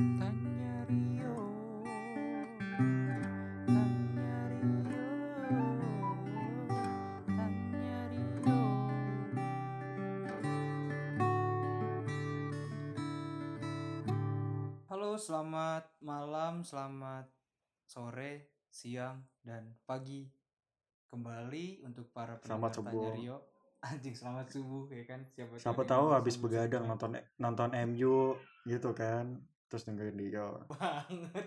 Tanya Rio. Tanya Rio. Tanya Rio. Halo selamat malam Selamat sore Siang dan pagi. Kembali untuk para Selamat pendengar Tanya subuh. Rio. Anjing selamat subuh ya kan? Siapa, Siapa tahu habis begadang nonton nonton MU gitu kan. Terus dengerin dia. banget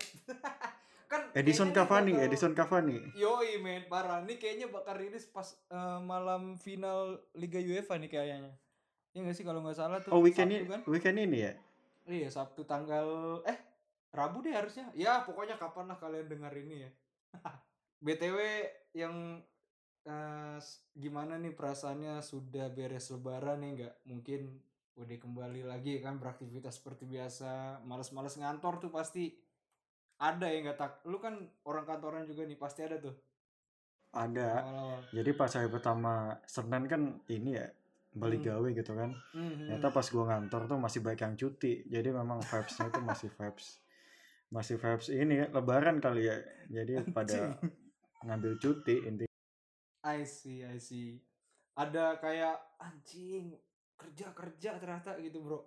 kan Edison Cavani, bakal- Edison Cavani. Yoi men parah nih kayaknya bakal rilis pas eh, malam final Liga UEFA nih kayaknya. Ya nggak sih kalau nggak salah tuh. Oh weekend ini, kan? weekend ini ya? Iya Sabtu tanggal eh Rabu deh harusnya. Ya pokoknya kapan lah kalian dengar ini ya. BTW yang eh, s- gimana nih perasaannya sudah beres lebaran nih nggak mungkin udah kembali lagi kan beraktivitas seperti biasa males-males ngantor tuh pasti ada ya nggak tak lu kan orang kantoran juga nih pasti ada tuh Ada. awal-awal Jadi pas hari pertama Senin kan ini ya balik Hmm. gawe gitu kan. Mhm. Ternyata pas gua ngantor tuh masih baik yang cuti. Jadi memang vibes-nya tuh masih vibes masih vibes ini ya, lebaran kali ya. Jadi pada ngambil cuti inti I see, I see. Ada kayak anjing kerja kerja ternyata gitu bro.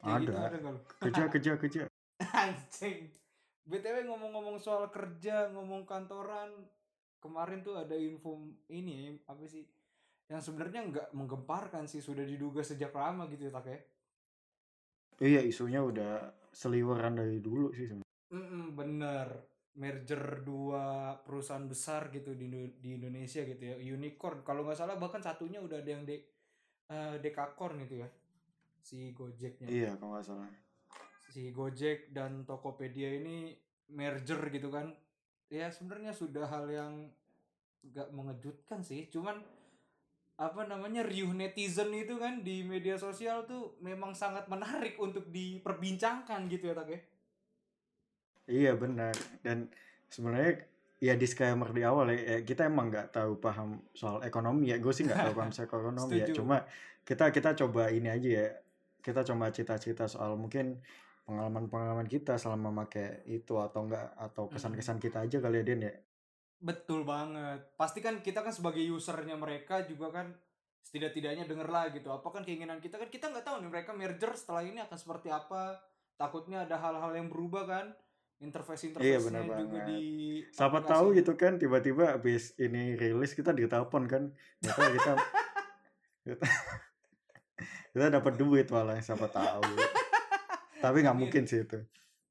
Kayak gitu Ada. lu? kerja kerja kerja. Anjing. BTW ngomong-ngomong soal kerja, ngomong kantoran, kemarin tuh ada info ini ya, apa sih? Yang sebenarnya nggak menggemparkan sih, sudah diduga sejak lama gitu ya, tak ya? Iya isunya udah seliweran dari dulu sih sebenarnya. Mm-mm, bener. Merger dua perusahaan besar gitu di, di Indonesia gitu ya. Unicorn. Kalau nggak salah bahkan satunya udah ada yang de, eh, dekakorn gitu ya. Si Gojeknya. Iya kalau nggak salah. Si Gojek dan Tokopedia ini merger gitu kan. Ya sebenarnya sudah hal yang nggak mengejutkan sih. Cuman apa namanya riuh netizen itu kan di media sosial tuh memang sangat menarik untuk diperbincangkan gitu ya tak ya. Iya benar dan sebenarnya ya disclaimer di awal ya, ya, kita emang nggak tahu paham soal ekonomi ya gue sih nggak tahu paham soal ekonomi ya cuma kita kita coba ini aja ya kita coba cerita-cerita soal mungkin pengalaman-pengalaman kita selama pakai itu atau enggak atau kesan-kesan kita aja kali ya Den ya Betul banget. Pasti kan kita kan sebagai usernya mereka juga kan setidak-tidaknya denger lah gitu. Apa kan keinginan kita kan kita nggak tahu nih mereka merger setelah ini akan seperti apa. Takutnya ada hal-hal yang berubah kan. Interface-interface Iya, benar juga banget. di siapa aplikasi. tahu gitu kan tiba-tiba habis ini rilis kita ditelepon kan kita kita kita, kita dapat duit malah siapa tahu tapi nggak mungkin sih itu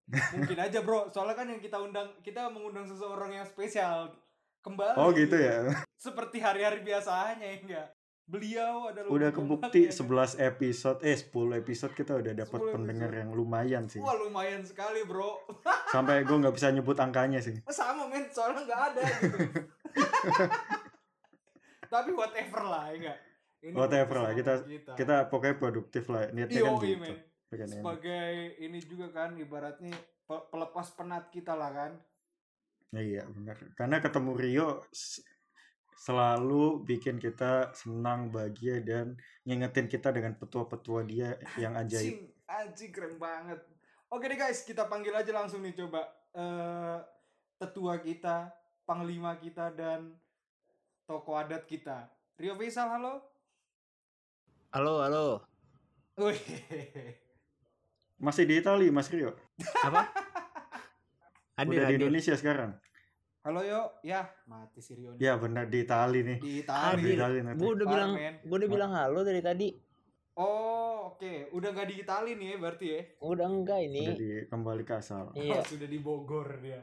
Mungkin aja bro. Soalnya kan yang kita undang kita mengundang seseorang yang spesial kembali. oh gitu ya Seperti hari-hari biasanya ya enggak. Beliau adalah udah kebukti ya. kan? 11 episode eh 10 episode kita udah dapat 10 pendengar episode. yang lumayan sih. Wah lumayan sekali bro. sampai gue nggak bisa nyebut angkanya sih. Sama men. Soalnya nggak ada gitu. Tapi whatever lah ya enggak ini Whatever lah, kesalahan kita- kita. pokoknya produktif lah niatnya kan gitu. enak. sebagai ini juga kan ibaratnya pe- pelepas penat kita lah kan. Iya benar. Karena ketemu Rio selalu bikin kita senang bahagia dan ngingetin kita dengan petua-petua dia yang ajaib anjing anjing keren banget oke deh guys kita panggil aja langsung nih coba eh tetua kita panglima kita dan tokoh adat kita Rio Faisal halo Halo, halo. Wih. masih di Itali Mas Rio Apa? Hadir, udah di. Indonesia sekarang halo yo ya mati si Rio ya benar di Itali nih di di Itali Hadir. Itali nanti Gue udah bilang, gue udah bilang halo dari tadi. Oh, oke. Udah nggak di Itali nih ya berarti ya? Udah enggak udah ini. di kembali ke asal Iya. Oh, sudah di Bogor dia.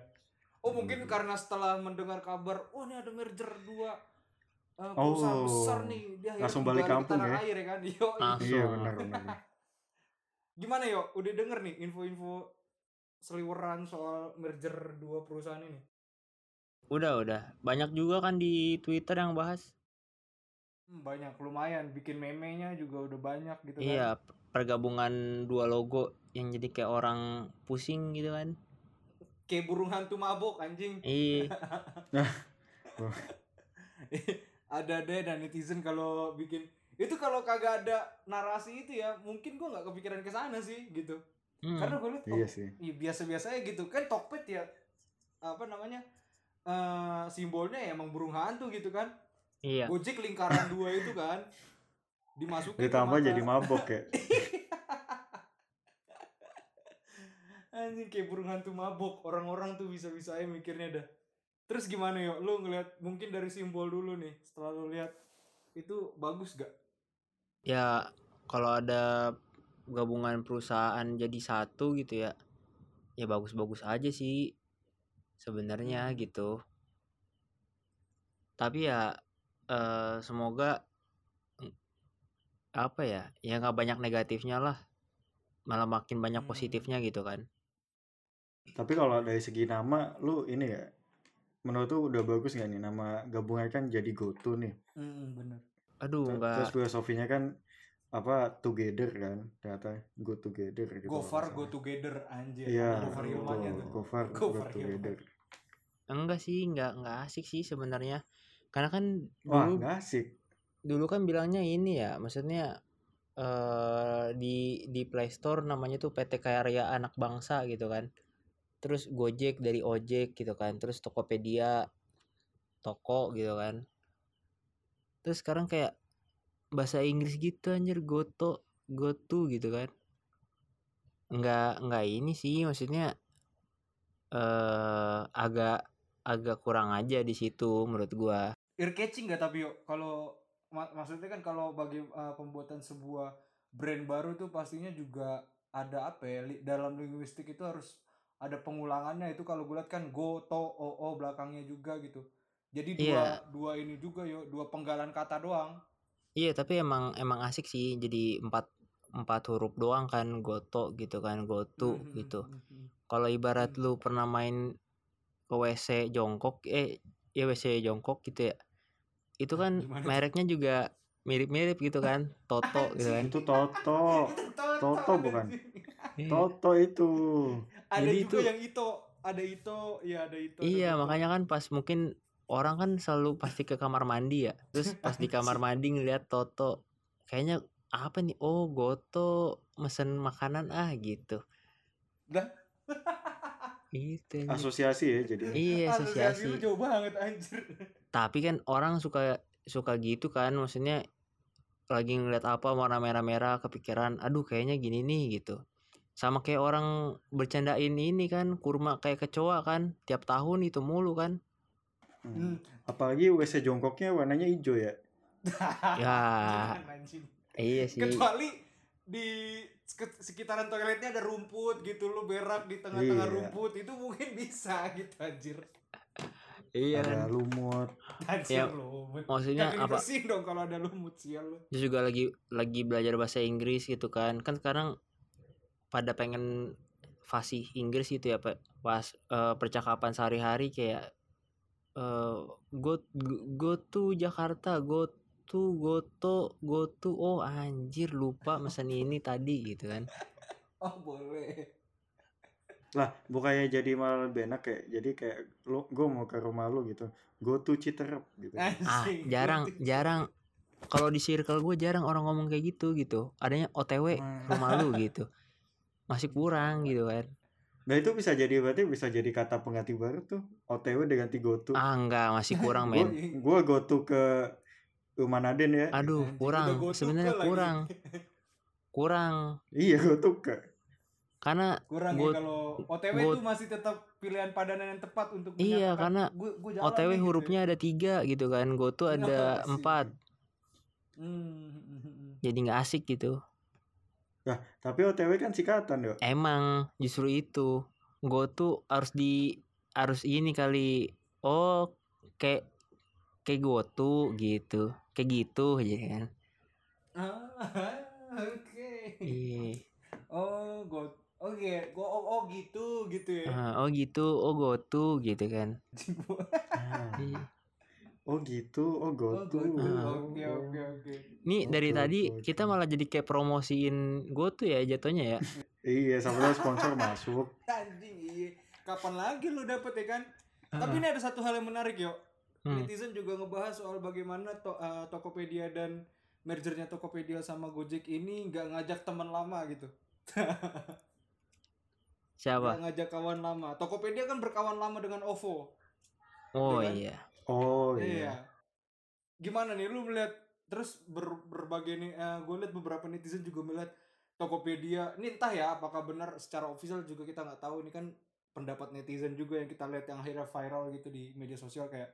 Oh, mungkin karena setelah mendengar kabar, oh ini ada merger dua eh, perusahaan Oh, besar nih. Dia langsung balik kampung tanah ya? air ya kan? Yo, Langsung. iya benar benar Gimana yo? Udah denger nih info-info seliweran soal merger dua perusahaan ini? Udah, udah. Banyak juga kan di Twitter yang bahas. Hmm, banyak, lumayan. Bikin meme-nya juga udah banyak gitu kan. Iya, pergabungan dua logo yang jadi kayak orang pusing gitu kan. Kayak burung hantu mabok anjing. Iya. ada deh dan netizen kalau bikin itu kalau kagak ada narasi itu ya mungkin gua nggak kepikiran ke sana sih gitu Hmm. Karena gue liat Iya oh, sih. iya, biasa-biasa aja gitu kan Tokped ya apa namanya eh simbolnya ya emang burung hantu gitu kan. Iya. Gojek lingkaran dua itu kan dimasukin Ditambah jadi mabok ya. Anjing kayak burung hantu mabok. Orang-orang tuh bisa-bisa aja mikirnya dah. Terus gimana yuk? Lu ngeliat mungkin dari simbol dulu nih. Setelah lu lihat itu bagus gak? Ya kalau ada gabungan perusahaan jadi satu gitu ya. Ya bagus-bagus aja sih sebenarnya Hmm. gitu. Tapi ya eh, semoga mm, apa ya? Ya nggak banyak negatifnya lah. Malah makin banyak Hmm. positifnya gitu kan. Tapi kalau dari segi nama, lu ini ya, menurut lu udah bagus nggak nih nama gabungan kan jadi GoTo nih. Hmm, bener. Aduh Ter- nggak Terus filosofinya kan apa together kan ternyata go together gitu Go far, go together anjir. Iya, Go far betul. Hilmannya tuh. Go far, Go go far together. enggak sih nggak nggak asik sih sebenarnya. Karena kan Wah, dulu nggak asik. dulu kan bilangnya ini ya maksudnya eh di di Play Store namanya tuh PT Karya Anak Bangsa gitu kan terus Gojek dari ojek gitu kan terus Tokopedia toko gitu kan terus sekarang kayak bahasa Inggris gitu anjir goto gotu gitu kan nggak nggak ini sih maksudnya eh agak agak kurang aja di situ menurut gua Ear catching gak tapi yuk? Kalau mak- maksudnya kan kalau bagi uh, pembuatan sebuah brand baru tuh pastinya juga ada apa ya? dalam linguistik itu harus ada pengulangannya itu kalau gue lihat kan go to o o belakangnya juga gitu. Jadi dua Iya. dua ini juga yuk, dua penggalan kata doang. Iya tapi emang emang asik sih jadi empat empat huruf doang kan goto gitu kan gotu Hmm, gitu. hmm, hmm, hmm. Kalau ibarat Hmm. lu pernah main ke WC jongkok eh ya WC jongkok gitu ya. Itu kan Gimana mereknya juga mirip-mirip gitu kan. Toto gitu kan. Itu Toto. Itu Toto bukan? Iya. Toto itu. Ada Jadi juga itu- yang itu, ada itu, ya ada itu. ada Iya makanya kan pas mungkin orang kan selalu pasti ke kamar mandi ya. Terus pas di kamar mandi ngeliat Toto kayaknya apa nih? Oh Goto mesen makanan ah gitu. Lah. Itu. Asosiasi ya jadi. Iya Asosiasi asosiasi. jauh banget anjir. Tapi kan orang suka suka gitu kan, maksudnya lagi ngeliat apa warna merah-merah kepikiran, aduh kayaknya gini nih gitu. Sama kayak orang bercandain ini kan, kurma kayak kecoa kan, tiap tahun itu mulu kan. Hmm. Apalagi WC jongkoknya warnanya hijau ya. Ya, Jangan, iya sih. Kecuali di sek- sekitaran toiletnya ada rumput gitu lu berak di tengah-tengah Iya. rumput itu mungkin bisa gitu anjir. Iya Ada lumut. Anjir Ya, lumut. Maksudnya Kagak apa? dibersihin dong kalau ada lumut sial lu. Juga lagi lagi belajar bahasa Inggris gitu kan. Kan sekarang pada pengen fasih Inggris gitu ya, Pak. Pas eh, percakapan sehari-hari kayak eh go go to Jakarta, go to goto go to oh anjir lupa mesen ini tadi gitu kan. Oh boleh. Lah, bukannya jadi malah lebih enak kayak jadi kayak lu gue mau ke rumah lu gitu. Go to Citerep gitu. Ah, Anjing. jarang jarang kalau di circle gue jarang orang ngomong kayak gitu gitu. Adanya OTW Nah, rumah lu gitu. Masih kurang gitu kan. Nah itu bisa jadi berarti bisa jadi kata pengganti baru tuh. OTW diganti go to. Ah enggak, masih kurang men. gue go to ke rumah Naden ya. Aduh, kurang. Sebenarnya kurang. Kurang. Iya go to ke. Karena Kurang Go- ya kalau OTW go- itu masih tetap pilihan padanan yang tepat untuk Iya, karena gua- gua jalan OTW gitu hurufnya ya. ada tiga gitu kan. Goto Iya, ada empat. Hmm, hmm, hmm. Jadi nggak asik gitu. Tapi OTW kan sikatan yo. Emang justru itu. Goto harus di harus ini kali. Oh, kayak kayak goto gitu. Kayak gitu aja kan. Ah, oke. Iya. Oh, go. Oke, go oh, oh gitu gitu ya. Ah, oh gitu. Oh goto gitu kan. Ah, Iya. Oh gitu. Oh go Oh, go. Oke, oke, oke. Nih dari Goto, tadi goto. kita malah jadi kayak promosiin goto ya jatuhnya ya. Iya, sama sponsor masuk. Anjing, iya. Kapan lagi lu dapet ya kan? Ah. Tapi ini ada satu hal yang menarik, yo. Hmm. Netizen juga ngebahas soal bagaimana to- eh, Tokopedia dan mergernya Tokopedia sama Gojek ini nggak ngajak teman lama gitu. Siapa? Dia ngajak kawan lama. Tokopedia kan berkawan lama dengan OVO. Oh kan? iya. Oh iya. iya. Gimana nih lu melihat terus ber, berbagai nih gue lihat beberapa netizen juga melihat Tokopedia. Ini entah ya apakah benar secara official juga kita nggak tahu ini kan pendapat netizen juga yang kita lihat yang akhirnya viral gitu di media sosial kayak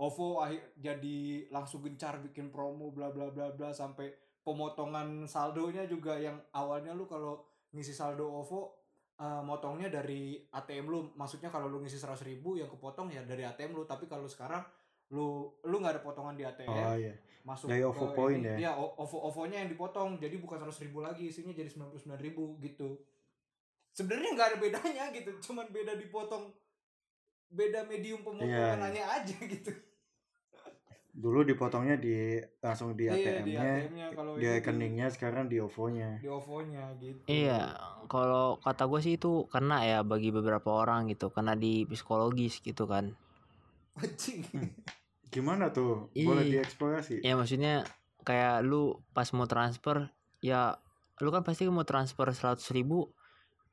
OVO akhir jadi langsung gencar bikin promo bla bla bla bla sampai pemotongan saldonya juga yang awalnya lu kalau ngisi saldo OVO eh, motongnya dari ATM lu maksudnya kalau lu ngisi 100.000 ribu yang kepotong ya dari ATM lu tapi kalau sekarang lu lu nggak ada potongan di ATM Oh iya. masuk Dari ke OVO point ini, ya? Iya, O- OVO OVO-nya yang dipotong. Jadi bukan 100.000 ribu lagi, isinya jadi 99.000 ribu gitu. Sebenarnya nggak ada bedanya gitu, cuman beda dipotong beda medium pemotongannya Iya, aja gitu. Dulu dipotongnya di langsung di Iya, di ATM-nya, kalau di ini di, rekeningnya sekarang di OVO-nya. di OVO-nya gitu. Iya, kalau kata gue sih itu kena ya bagi beberapa orang gitu, kena di psikologis gitu kan. Gimana tuh? Boleh Ih. dieksplorasi? Ya maksudnya kayak lu pas mau transfer ya lu kan pasti mau transfer 100 ribu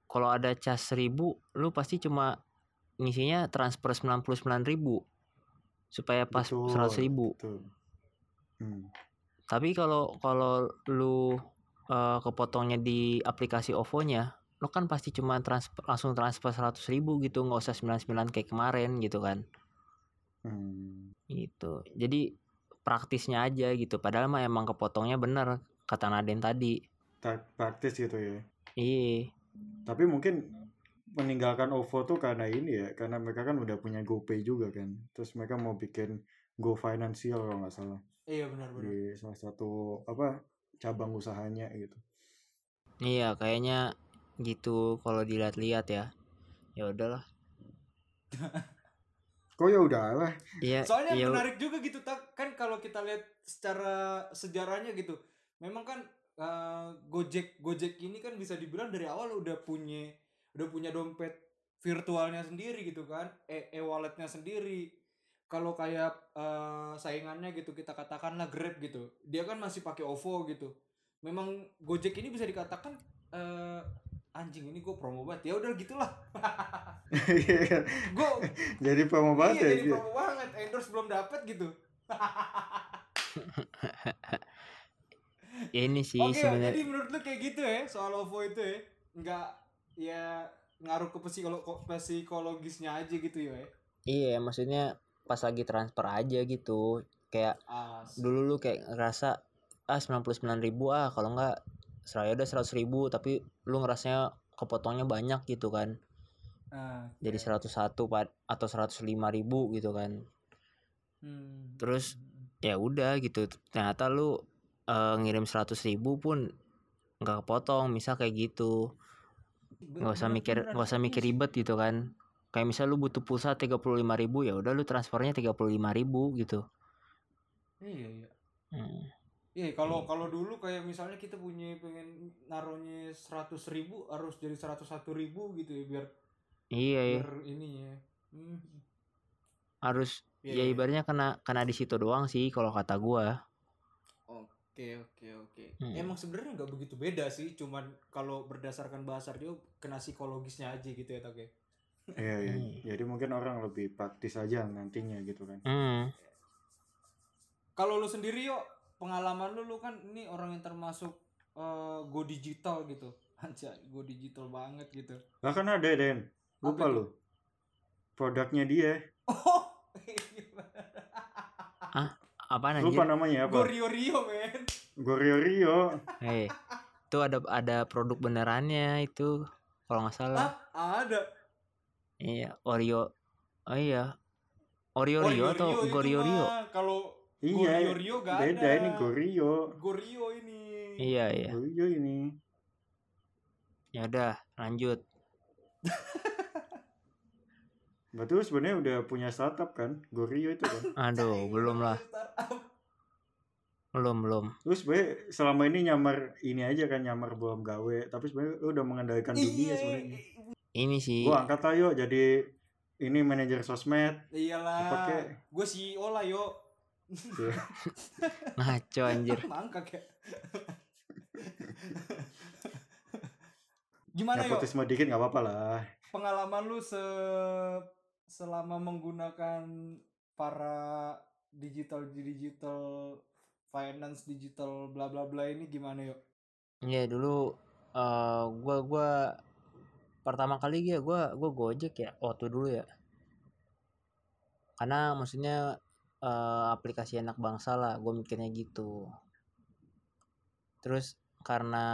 kalau ada cas 1000 lu pasti cuma ngisinya transfer 99 ribu supaya pas 100 ribu betul. Hmm. tapi kalau kalau lu eh, kepotongnya di aplikasi OVO-nya lu kan pasti cuma transfer langsung transfer 100 ribu gitu nggak usah 99 kayak kemarin gitu kan Hmm. gitu jadi praktisnya aja gitu padahal mah emang kepotongnya bener kata Naden tadi Ta- Praktis gitu ya. iya Tapi mungkin meninggalkan OVO tuh karena ini ya, karena mereka kan udah punya GoPay juga kan. Terus mereka mau bikin Go Financial kalau nggak salah Iya benar-benar. di salah satu apa cabang usahanya gitu. iya kayaknya gitu kalau dilihat-lihat ya ya udahlah Kok ya udah lah. iya Soalnya iya menarik juga gitu tak kan kalau kita lihat secara sejarahnya gitu. Memang kan eh, Gojek Gojek ini kan bisa dibilang dari awal udah punya udah punya dompet virtualnya sendiri gitu kan. E e-walletnya sendiri. Kalau kayak eh, saingannya gitu kita katakanlah Grab gitu. Dia kan masih pakai OVO gitu. Memang Gojek ini bisa dikatakan eh, anjing ini gue promo banget. Ya udah gitulah. Gue Jadi promo iya banget ya. jadi gitu. promo banget. Endorse belum dapet gitu. Ya ini sih Oke, sebenarnya jadi menurut lu kayak gitu ya soal OVO itu ya? Nggak ya ngaruh ke psikolo ko- psikologisnya aja gitu ya? iya maksudnya pas lagi transfer aja gitu kayak As. dulu lu kayak ngerasa ah 99 ribu ah kalau enggak seraya udah 100 ribu tapi lu ngerasanya kepotongnya banyak gitu kan Nah, jadi oke. 101 pa- atau 105 ribu gitu kan Hmm. terus ya udah gitu ternyata lu eh, ngirim 100 ribu pun nggak kepotong misal kayak gitu nggak usah mikir nggak usah mikir ribet gitu kan kayak misal lu butuh pulsa 35 ribu ya udah lu transfernya 35 ribu gitu Iya iya. Hmm. Iya kalau Iya. kalau dulu kayak misalnya kita punya pengen naruhnya 100 ribu harus jadi 101 ribu gitu ya biar iya ya biar ini ya. Hmm. harus Iya, ya iya. ibaratnya kena kena di situ doang sih kalau kata gua Oke oke oke. Hmm. Emang sebenarnya nggak begitu beda sih, cuman kalau berdasarkan bahasa dia kena psikologisnya aja gitu ya Tage. Iya, iya. Hmm. Jadi mungkin orang lebih praktis aja nantinya gitu kan. hmm. Kalau lu sendiri yuk pengalaman lu lu kan ini orang yang termasuk eh, go digital gitu. Anjay, go digital banget gitu. Lah kan ada Den. Lupa Apa lu. Produknya dia. Oh. apa Lupa anjir namanya Go apa? Rio Rio men. Gorio Rio. eh itu ada ada produk benerannya itu kalau nggak salah Ah, ada. Iya Oreo oh iya Oreo Rio atau itu Gorio Rio. Kalau Iya. Gorio Rio gak Beda ada. ini Gorio. Go Rio ini. iya iya Gorio ini. ya udah lanjut Berarti lu sebenarnya udah punya startup kan? Gorio itu kan. aduh Cai, belum lah belum belum Lu sebenarnya selama ini nyamar ini aja kan nyamar belum gawe, tapi sebenarnya lu udah mengendalikan dunia Iya, sebenarnya. Ini sih Gua angkat ayo jadi ini manajer sosmed. Iyalah. Gue CEO lah yo. Ya. ngaco anjir Mangkak ya. Gimana yo? Nepotisme dikit nggak apa-apa lah. Pengalaman lu se selama menggunakan para digital digital finance digital bla bla bla ini gimana yo? Iya dulu eh gua gua pertama kali ya gua gua Gojek ya waktu dulu ya. Karena maksudnya eh, aplikasi anak bangsa lah, gue mikirnya gitu. Terus karena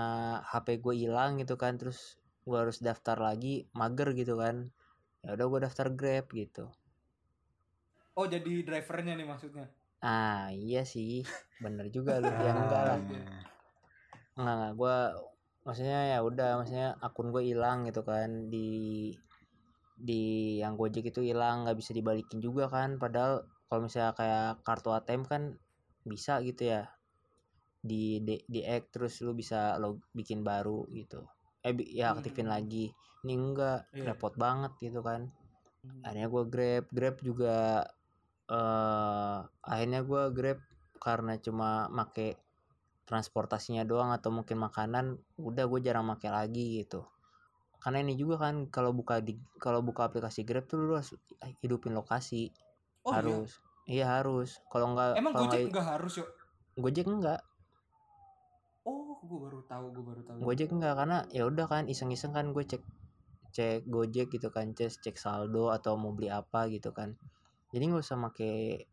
HP gue hilang gitu kan, terus gue harus daftar lagi, mager gitu kan. Ya udah gue daftar Grab gitu. Oh jadi drivernya nih maksudnya? Ah iya sih, bener juga lu ya enggak lah. Enggak enggak gue maksudnya ya udah maksudnya akun gue hilang gitu kan di di yang Gojek itu hilang nggak bisa dibalikin juga kan. Padahal kalau misalnya kayak kartu ATM kan bisa gitu ya di di, di hack terus lu bisa lo bikin baru gitu. Eh bi- ya aktifin Hmm. lagi. Ini enggak Iya. repot banget gitu kan. Akhirnya gue grab grab juga eh akhirnya gue grab karena cuma make transportasinya doang atau mungkin makanan udah gue jarang make lagi gitu karena ini juga kan kalau buka di kalau buka aplikasi grab tuh lu harus hidupin lokasi Oh iya. harus iya harus kalau nggak Emang kalau Gojek nggak harus yo? gojek enggak Oh, gue baru tahu, gue baru tahu. gojek enggak karena ya udah kan iseng-iseng kan gue cek cek gojek gitu kan cek cek saldo atau mau beli apa gitu kan jadi nggak usah make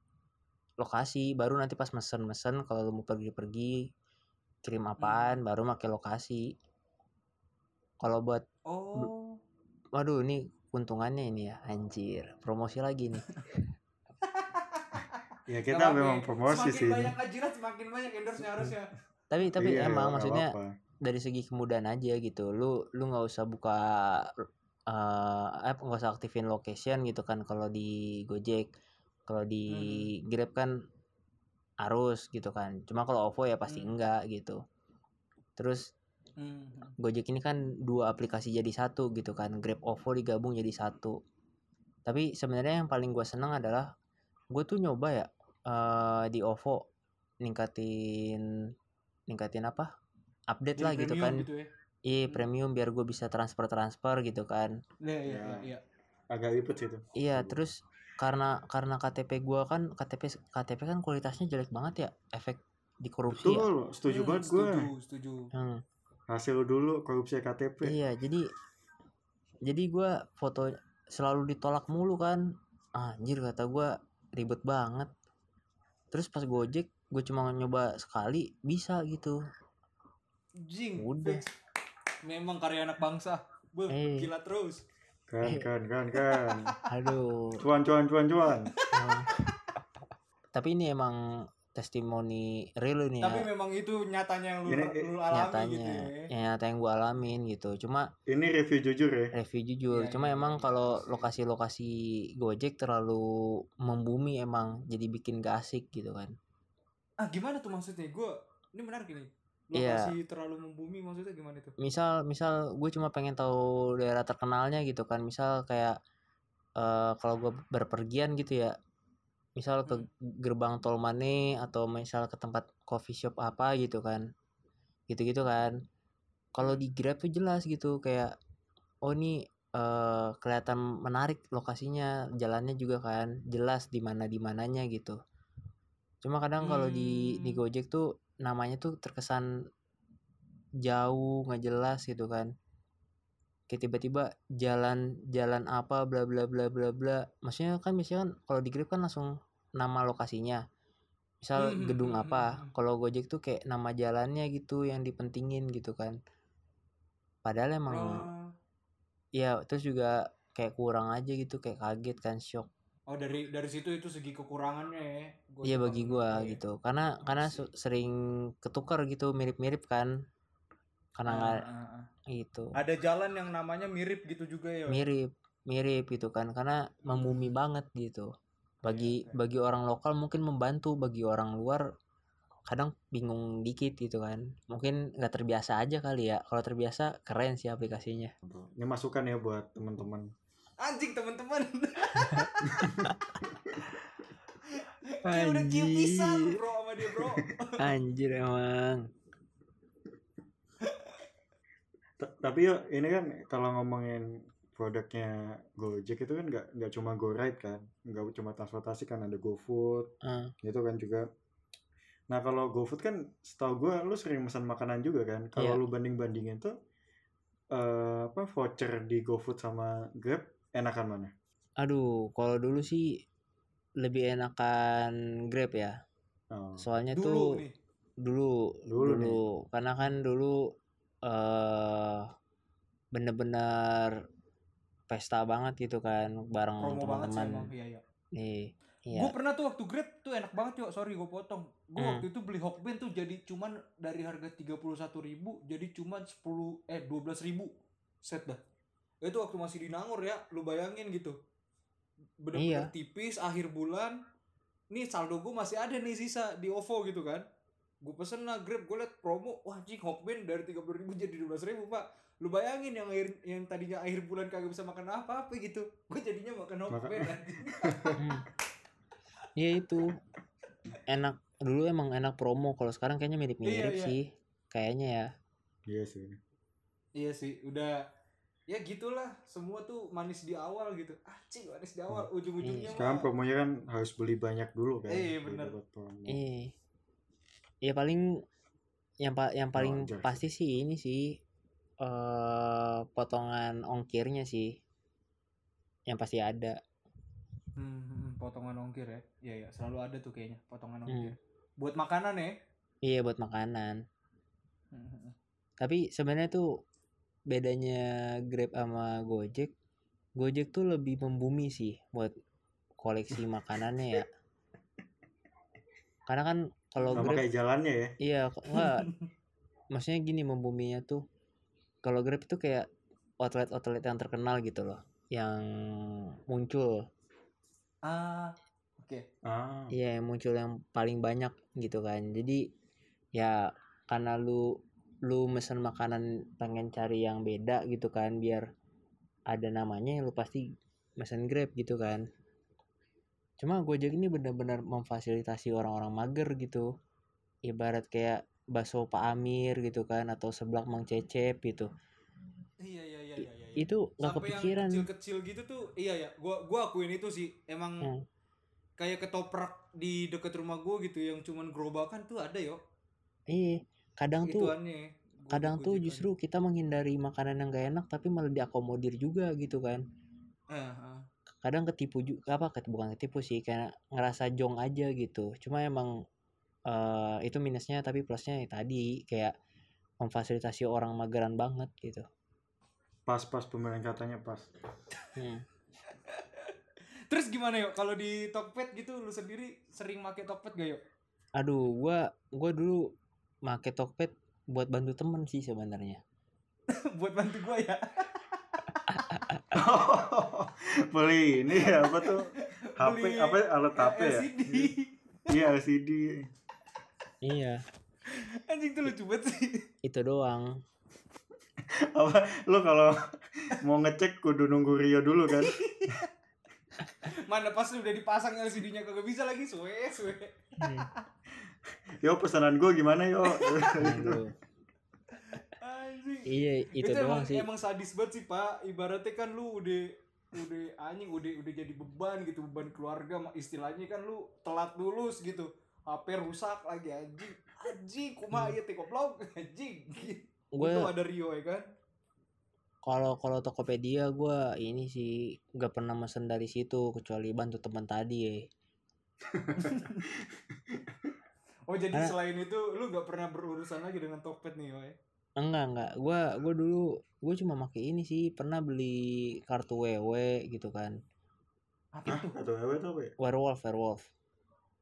lokasi baru nanti pas mesen-mesen kalau lu mau pergi-pergi kirim apaan baru make lokasi kalau buat Oh. waduh ini keuntungannya ini ya anjir promosi lagi nih Ya kita apa-apa memang ya. promosi semakin sih. banyak ajirat semakin banyak endorse-nya harusnya. tapi tapi Iya, emang maksudnya apa-apa. dari segi kemudahan aja gitu lu lu nggak usah buka eh apa nggak usah aktifin location gitu kan kalau di Gojek kalau di Grab kan harus gitu kan cuma kalau OVO ya pasti Hmm. enggak gitu terus Hmm. Gojek ini kan dua aplikasi jadi satu gitu kan Grab OVO digabung jadi satu tapi sebenarnya yang paling gue seneng adalah gue tuh nyoba ya eh di OVO ningkatin ningkatin apa update Jadi lah gitu kan Gitu ya. iya Hmm. premium biar gue bisa transfer transfer gitu kan Iya, iya, Ya. iya, iya. Agak ribet sih itu. iya terus karena karena KTP gua kan KTP KTP kan kualitasnya jelek banget ya efek di korupsi ya Betul, setuju Hmm, banget gue. Setuju, setuju. Hmm, Hasil dulu korupsi KTP. iya jadi jadi gua foto selalu ditolak mulu kan Ah, anjir kata gua ribet banget terus pas gojek gue cuma nyoba sekali bisa gitu Jing. Udah. Memang karya anak bangsa. Beuh, Eh. gila terus. Kan, Eh. kan, kan, kan. aduh Cuan, cuan, cuan, cuan. tapi ini emang testimoni real ini Tapi ya memang itu nyatanya yang lu, Ini- lu alami nyatanya gitu ya. ya nyata yang gue alamin gitu cuma Ini review jujur ya. review jujur Iya, cuma iya, emang kalau lokasi-lokasi Gojek terlalu membumi emang jadi bikin gak asik gitu kan Ah, gimana tuh maksudnya? Gue ini menarik ini. Iya. Lokasi terlalu membumi maksudnya gimana tuh? misal misal gue cuma pengen tahu daerah terkenalnya gitu kan misal kayak eh kalau gue berpergian gitu ya misal ke Hmm. gerbang tol Mane atau misal ke tempat coffee shop apa gitu kan gitu-gitu kan kalau di Grab tuh jelas gitu kayak oh ini eh kelihatan menarik lokasinya jalannya juga kan jelas di mana di mananya gitu cuma kadang kalau di di Hmm. Gojek tuh namanya tuh terkesan jauh nggak jelas gitu kan. Kayak tiba-tiba jalan jalan apa bla bla bla bla bla. Maksudnya kan biasanya kan kalau di Grab kan langsung nama lokasinya. Misal Hmm, hmm, gedung hmm, apa hmm, hmm. kalau Gojek tuh kayak nama jalannya gitu yang dipentingin gitu kan. Padahal emang Oh, ya terus juga kayak kurang aja gitu kayak kaget kan shock oh dari dari situ itu segi kekurangannya ya. Gua iya bagi gua ya. gitu karena karena sering ketukar gitu mirip-mirip kan karena Ah, nggak ah, ah. gitu Ada jalan yang namanya mirip gitu juga ya. mirip mirip gitu kan karena membumi banget gitu bagi iya. bagi orang lokal mungkin membantu bagi orang luar kadang bingung dikit gitu kan mungkin nggak terbiasa aja kali ya kalau terbiasa keren sih aplikasinya Ini masukan ya buat teman-teman. Anjing teman-teman. Kayak udah kiu pisan bro sama dia bro. anjir emang tapi ya ini kan kalau ngomongin produknya Gojek itu kan nggak nggak cuma GoRide kan nggak cuma transportasi kan ada GoFood Ah, gitu kan juga nah kalau GoFood kan setahu gue lu sering pesan makanan juga kan kalau Iya. lu banding bandingin tuh eh, apa voucher di GoFood sama Grab enakan mana aduh kalau dulu sih lebih enakan Grab ya oh. soalnya Dulu tuh nih. dulu Dulu dulu, nih. karena kan dulu eh bener-bener pesta banget gitu kan bareng teman-teman. Iya, iya. nih iya Gue pernah tuh waktu Grab tuh enak banget yuk. Sorry gue potong. Gue Hmm. waktu itu beli Hokben tuh jadi cuman dari harga 31.000 ribu jadi cuman 10 eh 12.000 ribu set dah. Itu waktu masih di Nangor ya. Lu bayangin gitu. Bener-bener Iya. tipis akhir bulan. Nih saldo gue masih ada nih sisa di OVO gitu kan. Gue pesen lah Grab, gue liat promo, wah jing Hokben dari 30.000 ribu jadi 12.000 ribu pak. Lu bayangin yang akhir yang tadinya akhir bulan kagak bisa makan apa-apa gitu. Gue jadinya makan Hokben anjing. Iya itu enak dulu emang enak promo kalau sekarang kayaknya mirip-mirip Iya, iya. sih kayaknya ya iya sih Iya sih, udah ya gitulah semua tuh manis di awal gitu. Ah, cing manis di awal, ujung-ujungnya Iya. sekarang mah- promonya kan harus beli banyak dulu kan Iya, biar bener. Iya. Ya paling yang pa- yang paling sih. pasti sih ini sih eh potongan ongkirnya sih. Yang pasti ada. Hmm, hmm, potongan ongkir ya. Iya ya, selalu ada tuh kayaknya potongan Hmm. ongkir. Buat makanan ya. Iya buat makanan. Hmm, hmm, hmm. Tapi sebenarnya tuh bedanya Grab sama Gojek, Gojek tuh lebih membumi sih buat koleksi makanannya ya. Karena kan kalau Grab kayak jalannya ya Iya, kok enggak. Maksudnya gini membuminya tuh. Kalau Grab itu kayak outlet-outlet yang terkenal gitu loh, yang muncul. Ah, oke. ah Iya, yang muncul yang paling banyak gitu kan. Jadi ya karena lu lu mesen makanan pengen cari yang beda gitu kan biar ada namanya lu pasti mesen Grab gitu kan. Cuma Gojek ini benar-benar memfasilitasi orang-orang mager gitu. Ibarat kayak bakso Pak Amir gitu kan atau seblak Mang Cecep gitu. Iya iya iya iya. iya. Itu nggak kepikiran. kecil-kecil gitu tuh, iya ya. Gua gua akuin itu sih. Emang Hmm. kayak ketoprak di deket rumah gua gitu yang cuman gerobakan tuh ada yo. Iya, kadang tuh. Gua- kadang tuh justru kita menghindari makanan yang gak enak tapi malah diakomodir juga gitu kan. Eh, eh. kadang ketipu juga apa bukan ketipu sih kayak ngerasa jong aja gitu cuma emang eh itu minusnya tapi plusnya ya tadi kayak memfasilitasi orang mageran banget gitu pas pas pemilihan katanya pas Hmm. Terus gimana yuk kalau di Tokped gitu lu sendiri sering make Tokped gak yuk? aduh gua gua dulu make Tokped buat bantu temen sih sebenarnya Buat bantu gua ya. beli ini ya, apa tuh HP Beli apa alat HP ya LCD. iya LCD iya Anjing tuh lucu banget sih. itu doang apa lu kalau mau ngecek kudu nunggu Rio dulu kan Mana pas udah dipasang LCD-nya kagak bisa lagi suwe suwe. Hmm. yo pesanan gue gimana yo? Iya itu, itu, doang emang, sih. emang sadis banget sih pak. Ibaratnya kan lu udah udah anjing udah udah jadi beban gitu beban keluarga istilahnya kan lu telat lulus gitu. HP rusak lagi anjing. Anjing kumaha ieu teh goblok? Anjing. Gue itu ada Rio ya kan? Kalau kalau Tokopedia gua ini sih nggak pernah mesen dari situ kecuali bantu teman tadi ya oh jadi Karena- selain itu lu gak pernah berurusan lagi dengan Tokped nih Woy? Enggak, enggak. Gua gua dulu gua cuma pakai ini sih, pernah beli kartu WW gitu kan. apa tuh atau apa itu apa ya Werewolf, werewolf.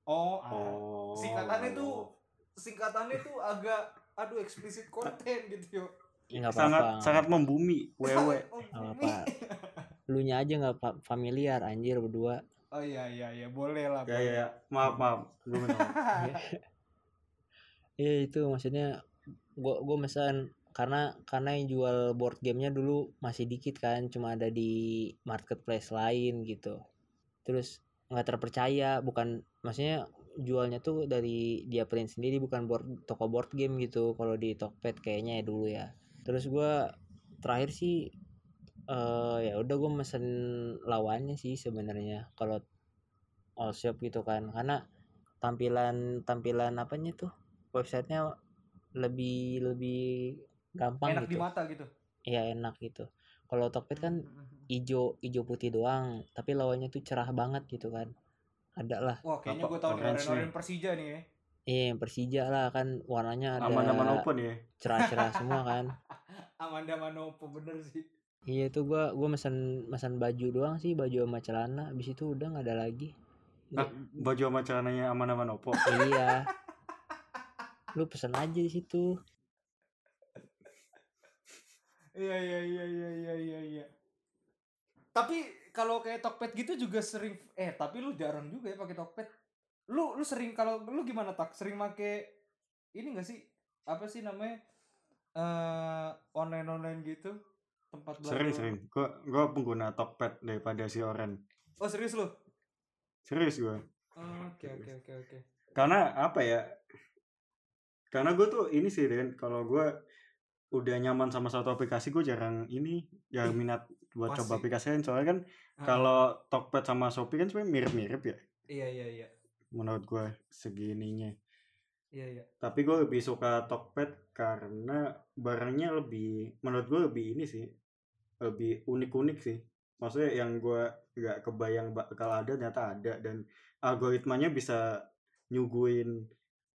oh, ah. oh singkatannya tuh singkatannya tuh agak aduh eksplisit konten gitu yo Enggak sangat apa-apa. sangat membumi wewe Oh, Nggak Bumi. apa. Lu nya aja enggak fa- familiar anjir berdua. oh iya iya iya boleh lah ya boleh. ya ya. maaf maaf gue minta maaf. Iya itu maksudnya gua gua pesan karena karena yang jual board gamenya dulu masih dikit kan, cuma ada di marketplace lain gitu. Terus nggak terpercaya, bukan maksudnya jualnya tuh dari dia print sendiri bukan board toko board game gitu kalau di Tokped kayaknya ya dulu ya. Terus gua terakhir sih eh ya udah gue mesen lawannya sih sebenarnya kalau all shop gitu kan karena tampilan tampilan apanya tuh websitenya lebih lebih gampang enak di gitu. mata gitu? Ya enak gitu. Kalau Tokped kan Hmm. ijo ijo putih doang tapi lawannya tuh cerah banget gitu kan. Ada lah. Wah kayaknya gue tahu nih nih? Persija nih ya iya Persija lah kan warnanya ada aman-aman open ya? cerah-cerah semua kan. Amanda Manopo bener sih. Iya tuh gua gua mesen mesen baju doang sih baju sama celana. Habis itu udah nggak ada lagi. Nah, baju sama celananya aman-aman opo iya lu pesen aja di situ Iya iya iya iya iya iya iya. Tapi kalau kayak Tokped gitu juga sering eh tapi lu jarang juga ya pakai Tokped. Lu lu sering kalau lu gimana tak? Sering make ini gak sih? Apa sih namanya? eh online online gitu tempat belanja. sering sering gua gua pengguna Tokped daripada si Oren Oh serius lu? serius gua Oke oke oke oke. karena apa ya karena gue tuh ini sih Den kalau gue udah nyaman sama satu aplikasi gue jarang ini jarang Ih, minat buat pasti. coba aplikasi lain soalnya kan kalau Tokped sama Shopee kan sebenarnya mirip-mirip ya Iya iya iya. menurut gue segininya Iya iya. tapi gue lebih suka Tokped karena barangnya lebih menurut gue lebih ini sih lebih unik-unik sih maksudnya yang gue nggak kebayang bakal ada ternyata ada dan algoritmanya bisa nyuguhin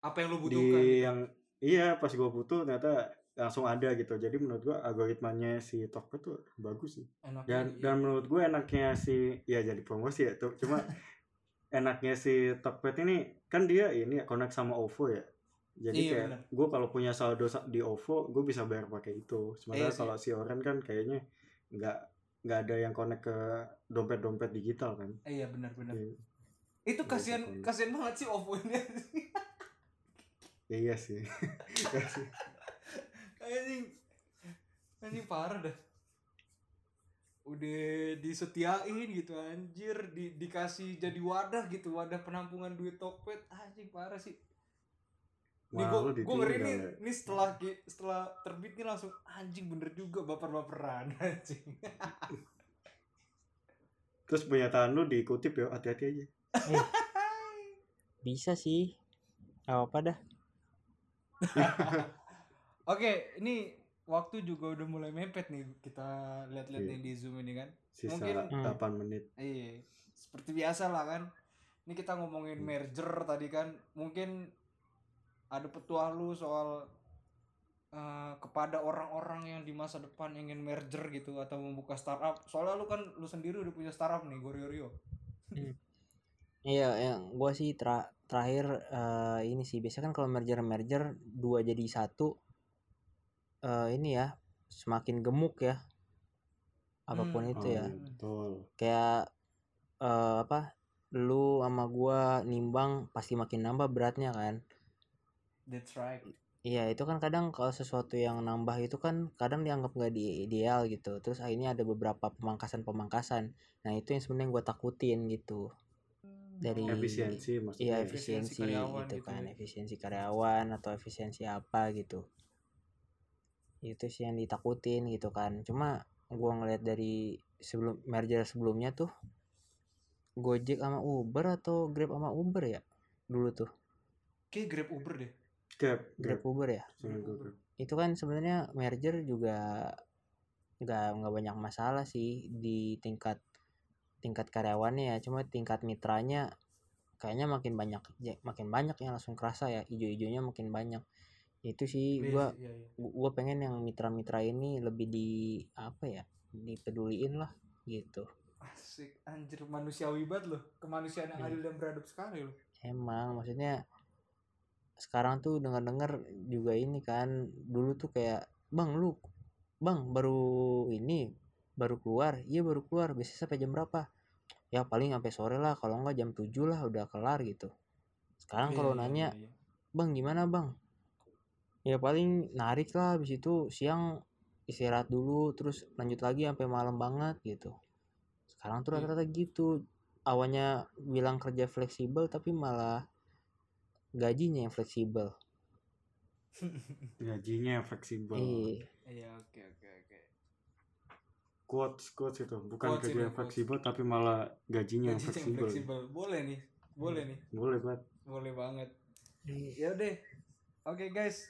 Apa yang lu di butuhkan? gitu. yang iya pas gue butuh ternyata langsung ada gitu jadi menurut gue algoritmanya si Tokped tuh bagus sih Enaknya dan iya. dan menurut gue enaknya si ya jadi promosi ya tuh cuma enaknya si Tokped ini kan dia ini ya connect sama OVO ya jadi Iya, kayak gue kalau punya saldo sa- di OVO gue bisa bayar pakai itu sementara Iya sih. kalau si Oren kan kayaknya nggak nggak ada yang connect ke dompet-dompet digital kan Eh, iya benar benar. Iya. Itu Iya, kasihan kasihan banget sih OVO ini. iya sih. Iya sih. anjing. Anjing parah dah. Udah disetiain gitu anjir. Di, dikasih jadi wadah gitu wadah penampungan duit Tokped. Anjing parah sih. Nih gue ngeri nih, ya. nih setelah ki- setelah terbit nih langsung anjing bener juga baper-baperan anjing. Terus pernyataan lu diikutip ya hati-hati aja. Bisa sih. Gak apa dah oke ini waktu juga udah mulai mepet nih kita lihat-lihat Iya. nih di zoom ini kan sisa Mungkin- 8 menit Iya, seperti biasa lah kan. Ini kita ngomongin Hmm. merger tadi kan. Mungkin ada petuah lu soal eh, kepada orang-orang yang di masa depan ingin merger gitu atau membuka startup. Soalnya lu kan lu sendiri udah punya startup nih, Gorio Rio. Iya, yang gua sih tra- terakhir eh, ini sih biasanya kan kalau merger merger dua jadi satu eh, ini ya semakin gemuk ya. Apa pun Hmm. itu oh, ya. Iya, betul. Kayak eh, apa lu sama gua nimbang pasti makin nambah beratnya kan. That's right. iya itu kan kadang kalau sesuatu yang nambah itu kan kadang dianggap nggak di ideal gitu. Terus akhirnya ada beberapa pemangkasan pemangkasan nah itu yang sebenarnya gua takutin gitu dari efisiensi maksudnya Iya ya. Efisiensi efisiensi karyawan gitu gitu kan ya. efisiensi karyawan atau efisiensi apa gitu itu sih yang ditakutin gitu kan cuma gua ngeliat dari sebelum merger sebelumnya tuh Gojek sama Uber atau Grab sama Uber ya dulu tuh Kayak Grab Uber deh. Grab, Grab Grab. Uber ya Grab. itu kan sebenarnya merger juga nggak nggak banyak masalah sih di tingkat tingkat karyawannya ya cuma tingkat mitranya kayaknya makin banyak ya, makin banyak yang langsung kerasa ya ijo-ijonya makin banyak itu sih Iya gua iya, iya. gua pengen yang mitra-mitra ini lebih di apa ya dipeduliin lah gitu Asik, anjir manusiawi banget loh. Kemanusiaan yang adil dan beradab sekali loh. emang maksudnya sekarang tuh dengar-dengar juga ini kan dulu tuh kayak bang lu bang baru ini baru keluar iya baru keluar biasanya sampai jam berapa ya paling sampai sore lah kalau enggak jam 7 lah udah kelar gitu. Sekarang Iya, kalau iya, nanya iya, iya. bang gimana bang? Ya paling narik lah habis itu siang istirahat dulu terus lanjut lagi sampai malam banget gitu. Sekarang tuh Iya. rata-rata gitu. Awalnya bilang kerja fleksibel tapi malah gajinya yang fleksibel. Gajinya fleksibel. Iya. Iya, oke oke oke. Quotes quotes itu bukan Quotes kerja ini, yang quotes. fleksibel tapi malah gajinya yang Gajinya yang fleksibel fleksibel. Boleh nih. Boleh nih. boleh banget Boleh banget. Iya. Ya deh. Oke guys.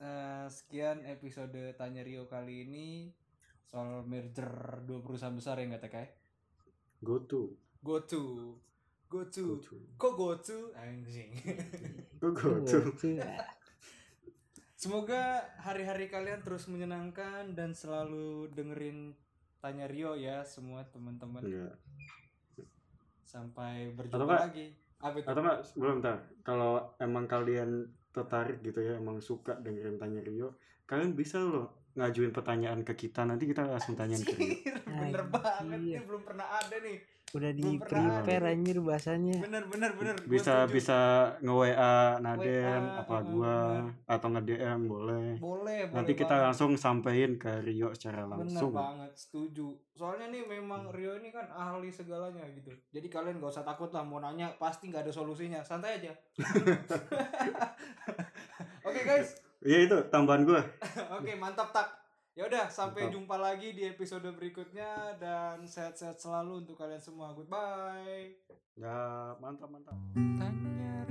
Eh, sekian episode Tanya Rio kali ini soal merger dua perusahaan besar ya nggak TK? go to Go to. Go go to. to Kok go to? Anjing. go go to. Semoga hari-hari kalian terus menyenangkan dan selalu dengerin Tanya Rio ya semua teman-teman. Enggak. Sampai Atau berjumpa nggak- lagi. Apa itu? atau enggak belum ntar kalau emang kalian tertarik gitu ya emang suka dengerin tanya Rio kalian bisa loh ngajuin pertanyaan ke kita nanti kita langsung tanyain ke Rio bener banget Anjir. nih belum pernah ada nih Udah di prepare anjir bahasanya. bener bener bener. Bisa bisa nge WA Naden WA, apa gua bener. atau nge DM boleh. Boleh nanti boleh kita banget. langsung sampein ke Rio secara bener langsung. banget setuju. Soalnya nih memang Rio ini kan ahli segalanya gitu. Jadi kalian gak usah takut lah mau nanya pasti nggak ada solusinya. Santai aja. Oke guys. Iya itu tambahan gua. Oke mantap tak ya udah sampai jumpa lagi di episode berikutnya dan sehat-sehat selalu untuk kalian semua. Goodbye. Ya mantap mantap. Tanya